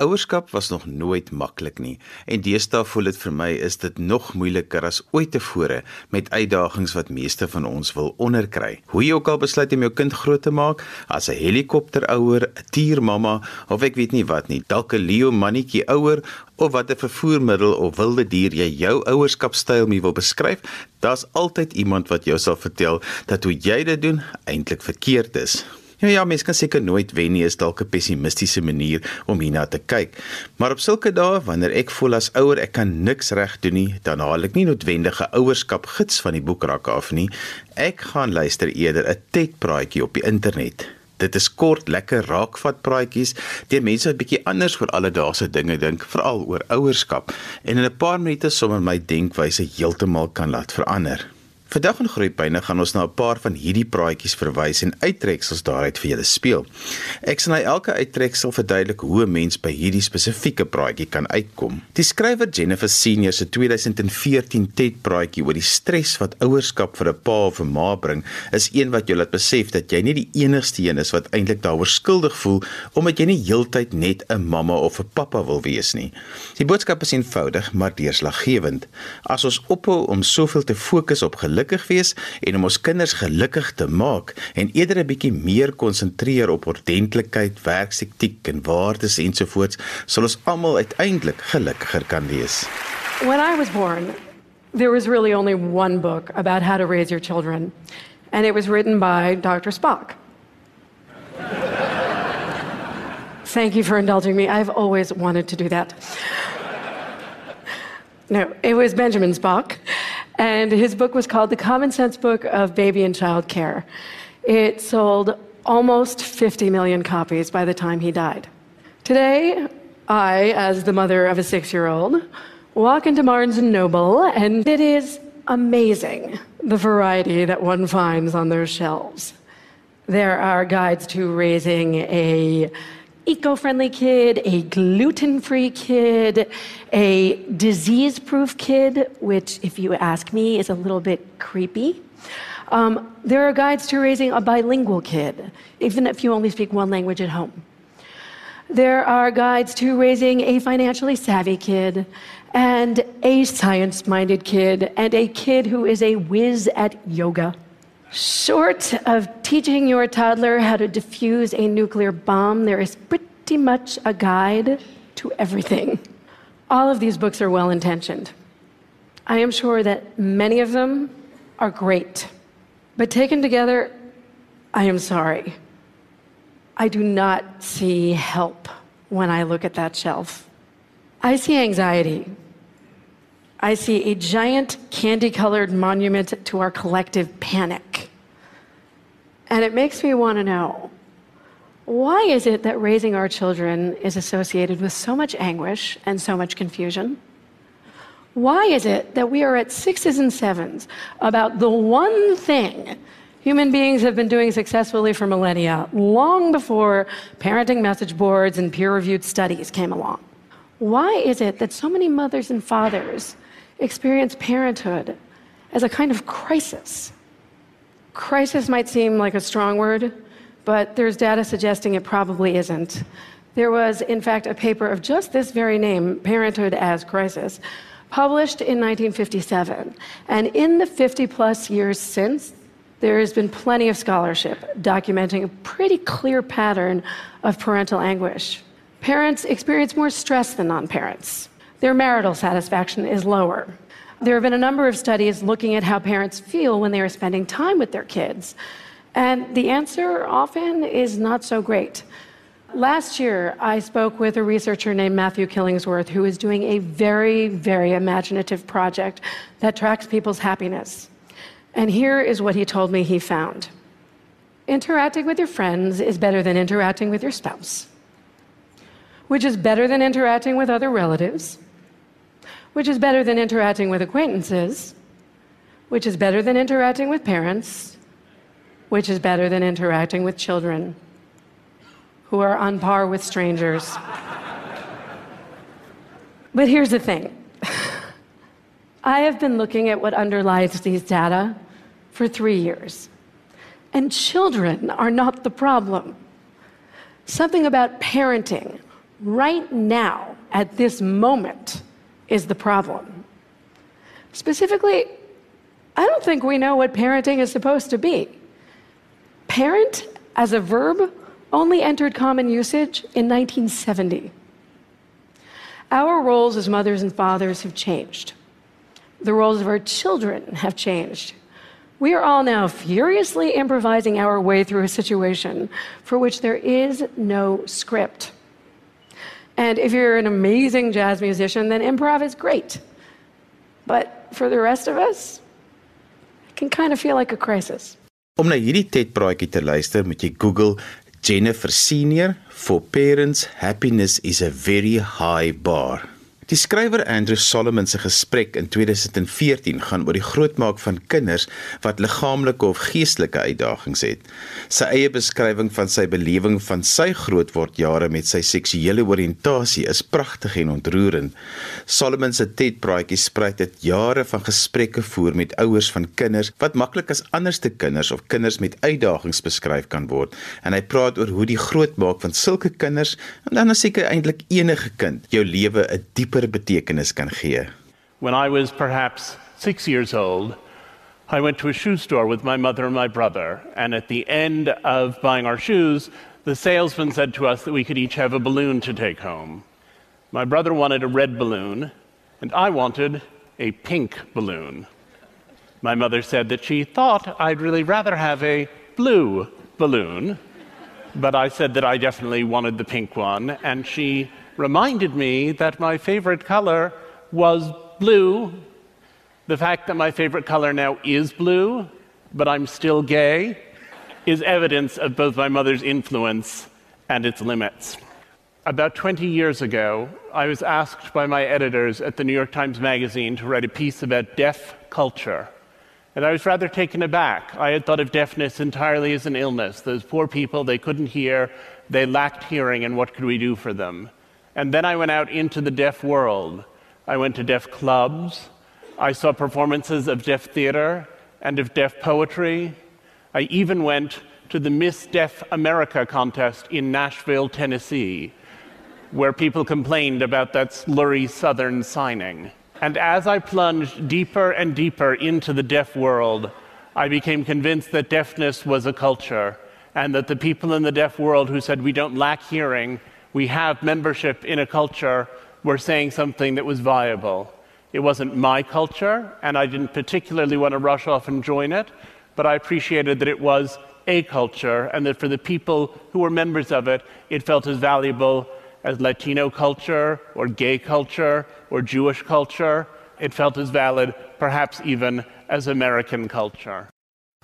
Ouerskap was nog nooit maklik nie en deesdae voel dit vir my is dit nog moeiliker as ooit tevore met uitdagings wat meeste van ons wil onderkry. Hoe jy ook al besluit om jou kind groot te maak, as 'n helikopterouer, 'n tiermamma of ek weet nie wat nie, dalk 'n leeu mannetjie ouer of watter vervoermiddel of wilde dier jy jou ouerskapstyl mee wil beskryf, daar's altyd iemand wat jou sal vertel dat hoe jy dit doen eintlik verkeerd is. Ja ja, mens kan seker nooit wen nie, is dalk 'n pessimistiese manier om hierna te kyk. Maar op sulke dae wanneer ek voel as ouer ek kan niks reg doen nie, dan haal ek nie noodwendige ouerskap gids van die boekrak af nie. Ek gaan luister eerder 'n TED praatjie op die internet. Dit is kort, lekker raakvat praatjies deur mense wat bietjie anders oor alledaagse dinge dink, veral oor ouerskap en in 'n paar minute sommer my denkwyse heeltemal kan laat verander. Vandag in Groepyne gaan ons na 'n paar van hierdie praatjies verwys en uittreksels daaruit vir julle speel. Ek sal na elke uittreksel verduidelik hoe 'n mens by hierdie spesifieke praatjie kan uitkom. Die skrywer Jennifer Senior se 2014 TED praatjie oor die stres wat ouerskap vir 'n pa of 'n ma bring, is een wat jou laat besef dat jy nie die enigste een is wat eintlik daaroor skuldig voel omdat jy nie heeltyd net 'n mamma of 'n pappa wil wees nie. Die boodskap is eenvoudig maar deurslaggewend. As ons ophou om soveel te fokus op geluk gelukkig wees en om ons kinders gelukkig te maak en eerder 'n bietjie meer konsentreer op ordentlikheid, werksetiek en waardes ensovoorts, sal ons almal uiteindelik gelukkiger kan wees. When I was born, there was really only one book about how to raise your children, and it was written by Dr. Spock. Thank you for indulging me. I've always wanted to do that. No, it was Benjamin Spock. And his book was called The Common Sense Book of Baby and Child Care. It sold almost 50 million copies by the time he died. Today, I, as the mother of a six year old, walk into Barnes and Noble, and it is amazing the variety that one finds on their shelves. There are guides to raising a eco friendly kid, a gluten free kid, a disease proof kid, which, if you ask me, is a little bit creepy. Um, there are guides to raising a bilingual kid, even if you only speak one language at home. There are guides to raising a financially savvy kid, and a science minded kid, and a kid who is a whiz at yoga. Short of teaching your toddler how to defuse a nuclear bomb, there is pretty much a guide to everything. All of these books are well intentioned. I am sure that many of them are great. But taken together, I am sorry. I do not see help when I look at that shelf. I see anxiety. I see a giant candy colored monument to our collective panic. And it makes me want to know why is it that raising our children is associated with so much anguish and so much confusion? Why is it that we are at sixes and sevens about the one thing human beings have been doing successfully for millennia, long before parenting message boards and peer reviewed studies came along? Why is it that so many mothers and fathers experience parenthood as a kind of crisis? Crisis might seem like a strong word, but there's data suggesting it probably isn't. There was, in fact, a paper of just this very name, Parenthood as Crisis, published in 1957. And in the 50 plus years since, there has been plenty of scholarship documenting a pretty clear pattern of parental anguish. Parents experience more stress than non parents. Their marital satisfaction is lower. There have been a number of studies looking at how parents feel when they are spending time with their kids. And the answer often is not so great. Last year, I spoke with a researcher named Matthew Killingsworth who is doing a very, very imaginative project that tracks people's happiness. And here is what he told me he found interacting with your friends is better than interacting with your spouse, which is better than interacting with other relatives which is better than interacting with acquaintances, which is better than interacting with parents, which is better than interacting with children who are on par with strangers. but here's the thing I have been looking at what underlies these data for three years, and children are not the problem. Something about parenting right now, at this moment, is the problem. Specifically, I don't think we know what parenting is supposed to be. Parent as a verb only entered common usage in 1970. Our roles as mothers and fathers have changed. The roles of our children have changed. We are all now furiously improvising our way through a situation for which there is no script. And if you're an amazing jazz musician, then improv is great. But for the rest of us, it can kind of feel like a crisis. Om na hierdie TED-praatjie te luister, moet jy Google Jennifer Senior for parents happiness is a very high bar. Die skrywer Andrew Solomon se gesprek in 2014 gaan oor die grootmaak van kinders wat liggaamlike of geestelike uitdagings het. Sy eie beskrywing van sy belewing van sy grootword jare met sy seksuele oriëntasie is pragtig en ontroerend. Solomon se TED-praatjie spruit dit jare van gesprekke voer met ouers van kinders wat maklik as anderste kinders of kinders met uitdagings beskryf kan word en hy praat oor hoe die grootmaak van sulke kinders en dan seker eintlik enige kind jou lewe 'n dieper betekenis kan gee. When I was perhaps 6 years old, I went to a shoe store with my mother and my brother, and at the end of buying our shoes, the salesman said to us that we could each have a balloon to take home. My brother wanted a red balloon, and I wanted a pink balloon. My mother said that she thought I'd really rather have a blue balloon, but I said that I definitely wanted the pink one, and she reminded me that my favorite color was blue. The fact that my favorite color now is blue, but I'm still gay, is evidence of both my mother's influence and its limits. About 20 years ago, I was asked by my editors at the New York Times Magazine to write a piece about deaf culture. And I was rather taken aback. I had thought of deafness entirely as an illness. Those poor people, they couldn't hear, they lacked hearing, and what could we do for them? And then I went out into the deaf world. I went to deaf clubs. I saw performances of deaf theater and of deaf poetry. I even went to the Miss Deaf America contest in Nashville, Tennessee, where people complained about that slurry Southern signing. And as I plunged deeper and deeper into the deaf world, I became convinced that deafness was a culture, and that the people in the deaf world who said we don't lack hearing we have membership in a culture were saying something that was viable. It wasn't my culture, and I didn't particularly want to rush off and join it, but I appreciated that it was a culture, and that for the people who were members of it, it felt as valuable as Latino culture, or gay culture, or Jewish culture. It felt as valid, perhaps even, as American culture.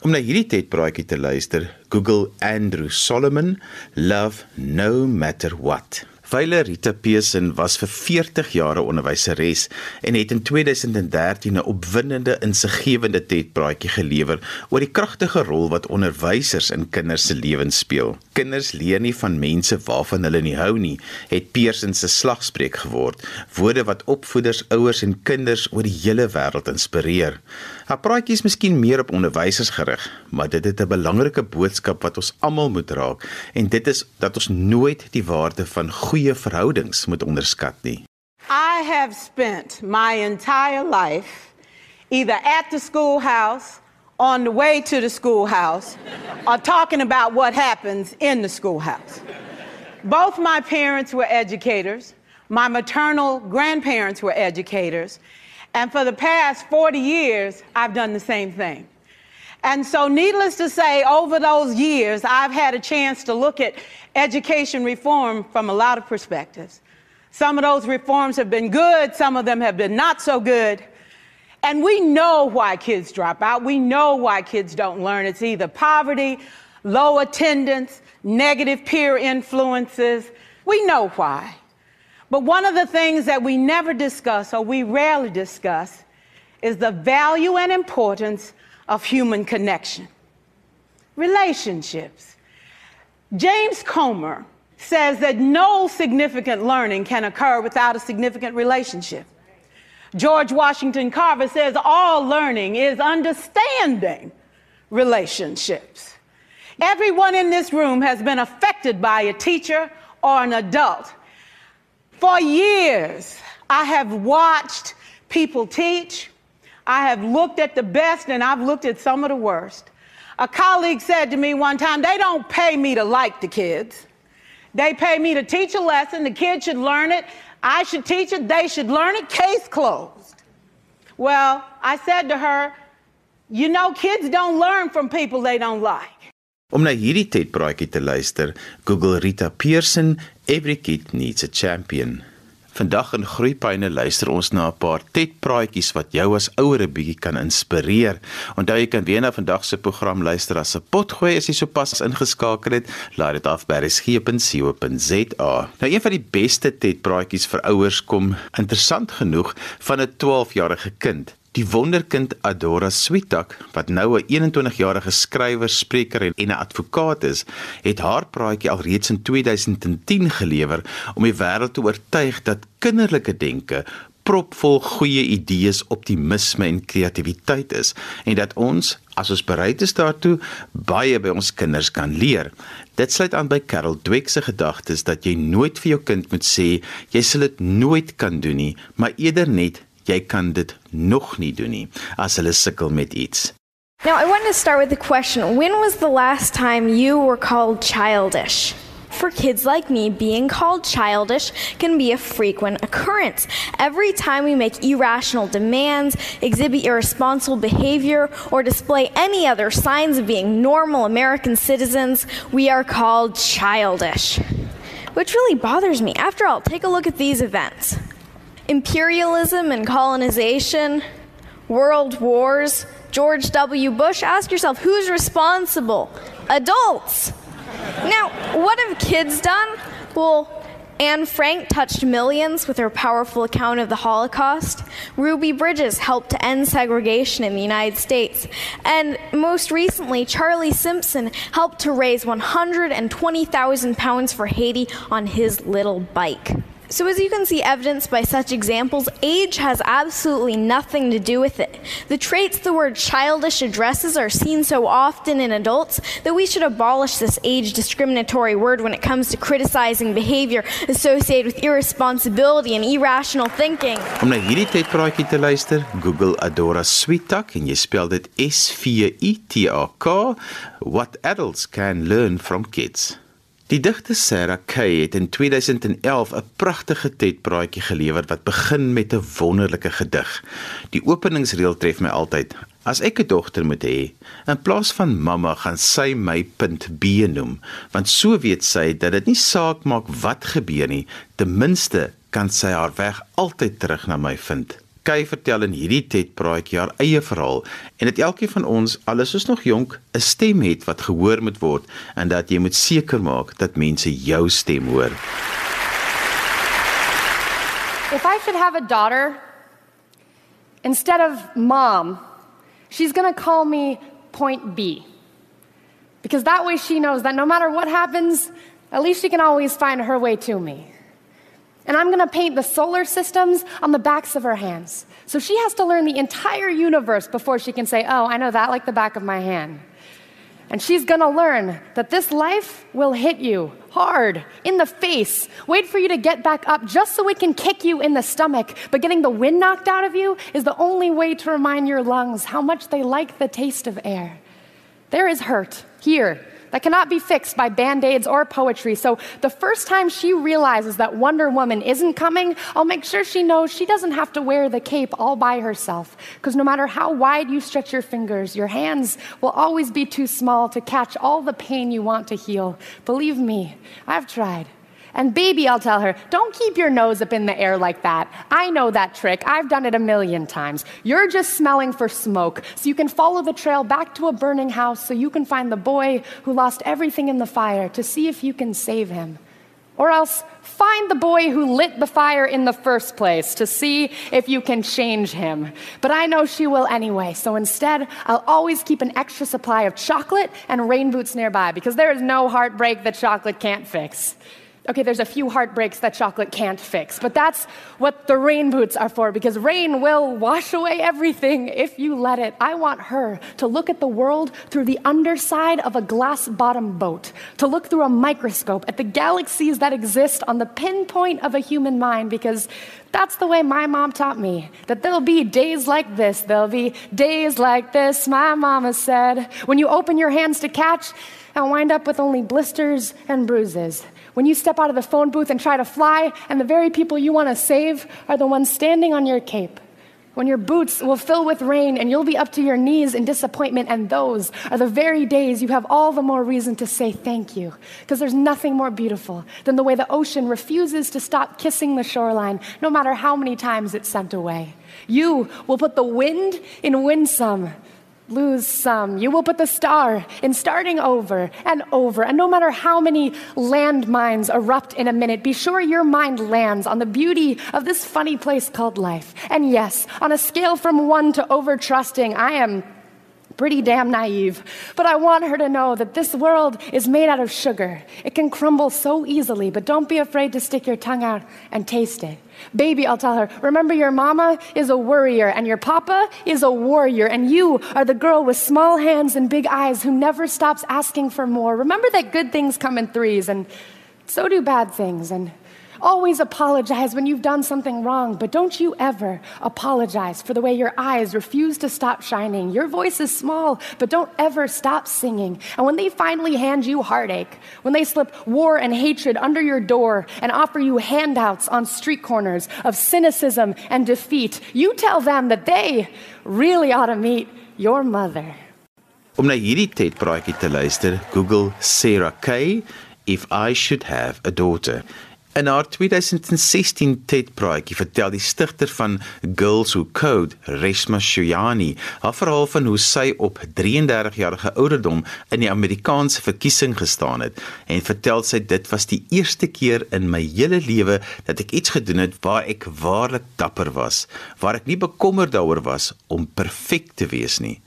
Om na hierdie TED-praatjie te luister, Google Andrew Solomon Love No Matter What. Vyle Rita Pearson was vir 40 jaar 'n onderwyseres en het in 2013 'n opwindende insiggewende TED-praatjie gelewer oor die kragtige rol wat onderwysers in kinders se lewens speel. Kinders leer nie van mense waarvan hulle nie hou nie, het Pearson se slagspreuk geword, woorde wat opvoeders, ouers en kinders oor die hele wêreld inspireer. Haar praatjie is miskien meer op onderwysers gerig, maar dit het 'n belangrike boodskap wat ons almal moet raak en dit is dat ons nooit die waarde van goeie verhoudings moet onderskat nie. I have spent my entire life either at the schoolhouse, on the way to the schoolhouse, or talking about what happens in the schoolhouse. Both my parents were educators. My maternal grandparents were educators. And for the past 40 years, I've done the same thing. And so, needless to say, over those years, I've had a chance to look at education reform from a lot of perspectives. Some of those reforms have been good, some of them have been not so good. And we know why kids drop out. We know why kids don't learn. It's either poverty, low attendance, negative peer influences. We know why. But one of the things that we never discuss, or we rarely discuss, is the value and importance of human connection. Relationships. James Comer says that no significant learning can occur without a significant relationship. George Washington Carver says all learning is understanding relationships. Everyone in this room has been affected by a teacher or an adult. For years, I have watched people teach. I have looked at the best and I've looked at some of the worst. A colleague said to me one time, they don't pay me to like the kids. They pay me to teach a lesson. The kids should learn it. I should teach it. They should learn it. Case closed. Well, I said to her, you know, kids don't learn from people they don't like. Om na hierdie TED-praatjie te luister, Google Rita Pierson, Every Kid Needs a Champion. Vandag in Groeipyne luister ons na 'n paar TED-praatjies wat jou as ouer 'n bietjie kan inspireer. Onthou jy kan weer na vandag se program luister as 'n potgooi as jy sopas ingeskakel het. Laai dit af by resgep.co.za. Nou een van die beste TED-praatjies vir ouers kom interessant genoeg van 'n 12-jarige kind Die wonderkind Adora Sweetak, wat nou 'n 21-jarige skrywer, spreker en 'n advokaat is, het haar praatjie alreeds in 2010 gelewer om die wêreld te oortuig dat kinderlike denke propvol goeie idees, optimisme en kreatiwiteit is en dat ons, as ons bereid is daartoe, baie by ons kinders kan leer. Dit sluit aan by Carol Dweck se gedagtes dat jy nooit vir jou kind moet sê jy sal dit nooit kan doen nie, maar eerder net jy kan dit nog nie doen nie as hulle sukkel met iets. Now, I want to start with the question When was the last time you were called childish? For kids like me, being called childish can be a frequent occurrence. Every time we make irrational demands, exhibit irresponsible behavior, or display any other signs of being normal American citizens, we are called childish. Which really bothers me. After all, take a look at these events imperialism and colonization, world wars, George W. Bush, ask yourself who's responsible? Adults. Now, what have kids done? Well, Anne Frank touched millions with her powerful account of the Holocaust. Ruby Bridges helped to end segregation in the United States. And most recently, Charlie Simpson helped to raise 120,000 pounds for Haiti on his little bike. So, as you can see evidenced by such examples, age has absolutely nothing to do with it. The traits the word childish addresses are seen so often in adults that we should abolish this age discriminatory word when it comes to criticizing behavior associated with irresponsibility and irrational thinking. Om na hierdie TED-praatjie te luister, Google Adora Svitak en jy spel dit S V I T A K what adults can learn from kids. Die digter Sarah Kay het in 2011 'n pragtige TED-praatjie gelewer wat begin met 'n wonderlike gedig. Die openingsreël tref my altyd. As ek 'n dogter moet hê, in plaas van mamma gaan sy my punt B noem, want so weet sy dat dit nie saak maak wat gebeur nie, ten minste kan sy haar weg altyd terug na my vind. Kay vertel in hierdie TED praatjie haar eie verhaal en dat elkeen van ons alles is nog jonk 'n stem het wat gehoor moet word en dat jy moet seker maak dat mense jou stem hoor. If I should have a daughter instead of mom, she's going to call me point B. Because that way she knows that no matter what happens, at least she can always find her way to me. And I'm to paint the solar systems on the backs of her hands. So she has to learn the entire universe before she can say, Oh, I know that like the back of my hand. And she's to learn that this life will hit you hard in the face, wait for you to get back up just so it can kick you in the stomach. But getting the wind knocked out of you is the only way to remind your lungs how much they like the taste of air. There is hurt here that cannot be fixed by band aids or poetry. So the first time she realizes that Wonder Woman isn't coming, I'll make sure she knows she doesn't have to wear the cape all by herself. Because no matter how wide you stretch your fingers, your hands will always be too small to catch all the pain you want to heal. Believe me, I've tried. And baby, I'll tell her, don't keep your nose up in the air like that. I know that trick. I've done it a million times. You're just smelling for smoke, so you can follow the trail back to a burning house so you can find the boy who lost everything in the fire to see if you can save him. Or else find the boy who lit the fire in the first place to see if you can change him. But I know she will anyway, so instead, I'll always keep an extra supply of chocolate and rain boots nearby because there is no heartbreak that chocolate can't fix. Okay, there's a few heartbreaks that chocolate can't fix, but that's what the rain boots are for because rain will wash away everything if you let it. I want her to look at the world through the underside of a glass bottom boat, to look through a microscope at the galaxies that exist on the pinpoint of a human mind because that's the way my mom taught me. That there'll be days like this, there'll be days like this, my mama said. When you open your hands to catch, and wind up with only blisters and bruises. When you step out of the phone booth and try to fly, and the very people you want to save are the ones standing on your cape. When your boots will fill with rain and you'll be up to your knees in disappointment, and those are the very days you have all the more reason to say thank you. Because there's nothing more beautiful than the way the ocean refuses to stop kissing the shoreline, no matter how many times it's sent away. You will put the wind in winsome lose some. You will put the star in starting over and over. And no matter how many landmines erupt in a minute, be sure your mind lands on the beauty of this funny place called life. And yes, on a scale from one to over trusting, I am pretty damn naive. But I want her to know that this world is made out of sugar. It can crumble so easily, but don't be afraid to stick your tongue out and taste it. Baby, I'll tell her, remember your mama is a worrier and your papa is a warrior, and you are the girl with small hands and big eyes who never stops asking for more. Remember that good things come in threes, and so do bad things, and Always apologize when you've done something wrong, but don't you ever apologize for the way your eyes refuse to stop shining. Your voice is small, but don't ever stop singing. And when they finally hand you heartache, when they slip war and hatred under your door and offer you handouts on street corners of cynicism and defeat, you tell them that they really ought to meet your mother. Om na hierdie TED-praatjie te luister, Google Sarah Kay if I should have a daughter. In haar 2016 TED-praatjie vertel die stigter van Girls Who Code, Reshma Shoyani, haar verhaal van hoe sy op 33 jarige ouderdom in die Amerikaanse verkiesing gestaan het en vertel sy dit was die eerste keer in my hele lewe dat ek iets gedoen het waar ek waarlik dapper was, waar ek nie bekommerd daaroor was om perfek te wees nie.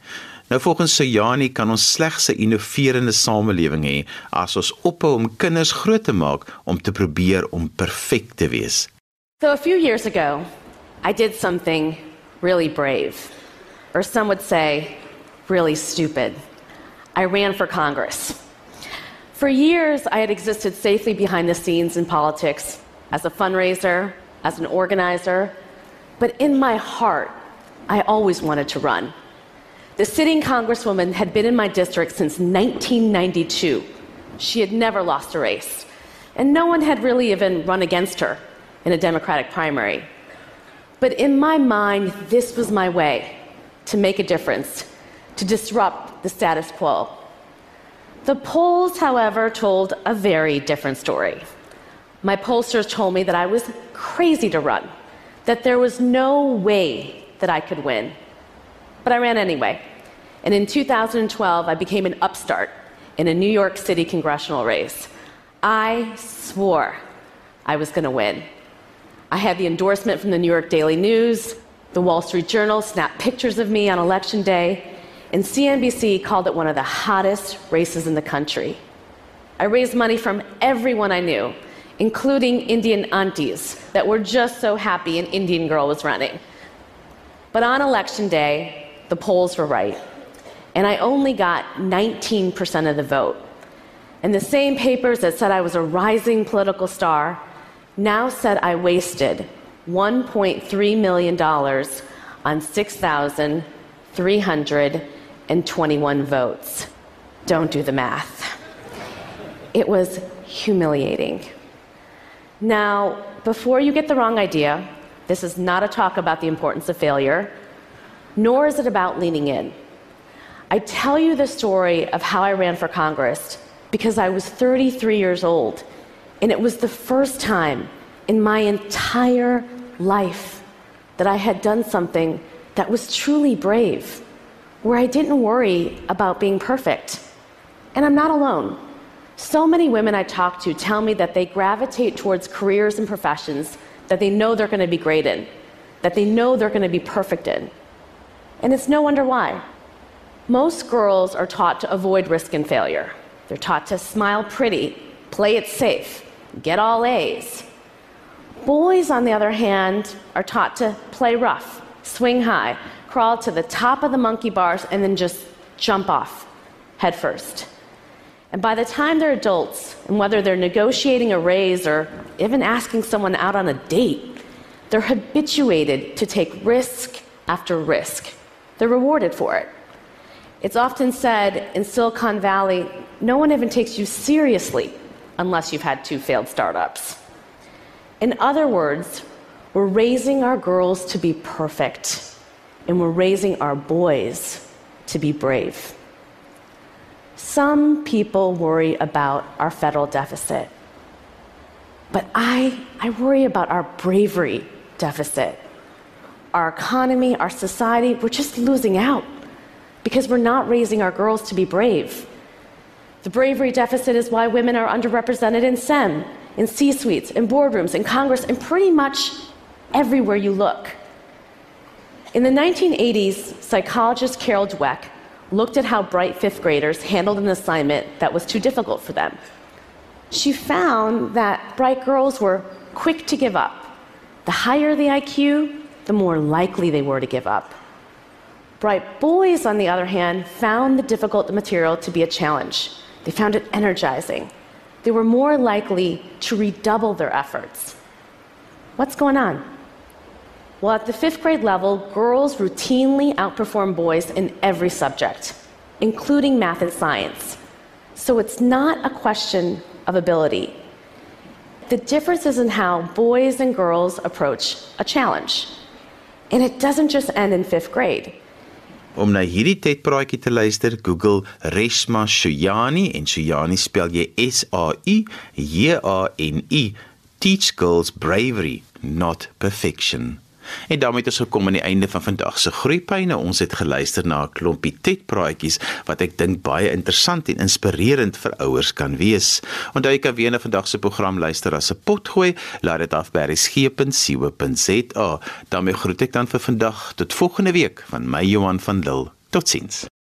Nou volgens Saujani kan ons slegs 'n innoverende samelewing hê as ons ophou om kinders groot te maak om te probeer om perfek te wees. So a few years ago, I did something really brave, or some would say really stupid. I ran for Congress. For years, I had existed safely behind the scenes in politics as a fundraiser, as an organizer, but in my heart, I always wanted to run. The sitting congresswoman had been in my district since 1992. She had never lost a race, and no one had really even run against her in a Democratic primary. But in my mind, this was my way to make a difference, to disrupt the status quo. The polls, however, told a very different story. My pollsters told me that I was crazy to run, that there was no way that I could win. But I ran anyway. And in 2012, I became an upstart in a New York City congressional race. I swore I was going to win. I had the endorsement from the New York Daily News, the Wall Street Journal snapped pictures of me on election day, and CNBC called it one of the hottest races in the country. I raised money from everyone I knew, including Indian aunties that were just so happy an Indian girl was running. But on election day, the polls were right and I only got 19% of the vote. And the same papers that said I was a rising political star now said I wasted $1.3 million on 6,321 votes. Don't do the math. It was humiliating. Now, before you get the wrong idea, this is not a talk about the importance of failure, nor is it about leaning in. I tell you the story of how I ran for Congress because I was 33 years old, and it was the first time in my entire life that I had done something that was truly brave, where I didn't worry about being perfect. And I'm not alone. So many women I talk to tell me that they gravitate towards careers and professions that they know they're going to be great in, that they know they're going to be perfect in. And it's no wonder why. Most girls are taught to avoid risk and failure. They're taught to smile pretty, play it safe, get all A's. Boys, on the other hand, are taught to play rough, swing high, crawl to the top of the monkey bars, and then just jump off headfirst. And by the time they're adults, and whether they're negotiating a raise or even asking someone out on a date, they're habituated to take risk after risk. They're rewarded for it. It's often said in Silicon Valley no one even takes you seriously unless you've had two failed startups. In other words, we're raising our girls to be perfect, and we're raising our boys to be brave. Some people worry about our federal deficit, but I, I worry about our bravery deficit. Our economy, our society, we're just losing out because we're not raising our girls to be brave. The bravery deficit is why women are underrepresented in STEM, in C suites, in boardrooms, in Congress, and pretty much everywhere you look. In the 1980s, psychologist Carol Dweck looked at how bright fifth graders handled an assignment that was too difficult for them. She found that bright girls were quick to give up. The higher the IQ, the more likely they were to give up. Bright boys, on the other hand, found the difficult material to be a challenge. They found it energizing. They were more likely to redouble their efforts. What's going on? Well, at the fifth grade level, girls routinely outperform boys in every subject, including math and science. So it's not a question of ability. The difference is in how boys and girls approach a challenge. And it doesn't just end in fifth grade. Om na hierdie TED-praatjie te luister, Google Reshma Shuyani en Shuyani spel jy S A U J A N I. Teach girls bravery, not perfection. En daarmee het ons gekom aan die einde van vandag se groeipyne. Ons het geluister na 'n klompie TED-praatjies wat ek dink baie interessant en inspirerend vir ouers kan wees. Onthou jy kan weer na vandag se program luister as 'n potgooi. Laat dit af by resgep.co.za. daarmee groet ek dan vir vandag tot volgende week van my Johan van Lille. Totsiens.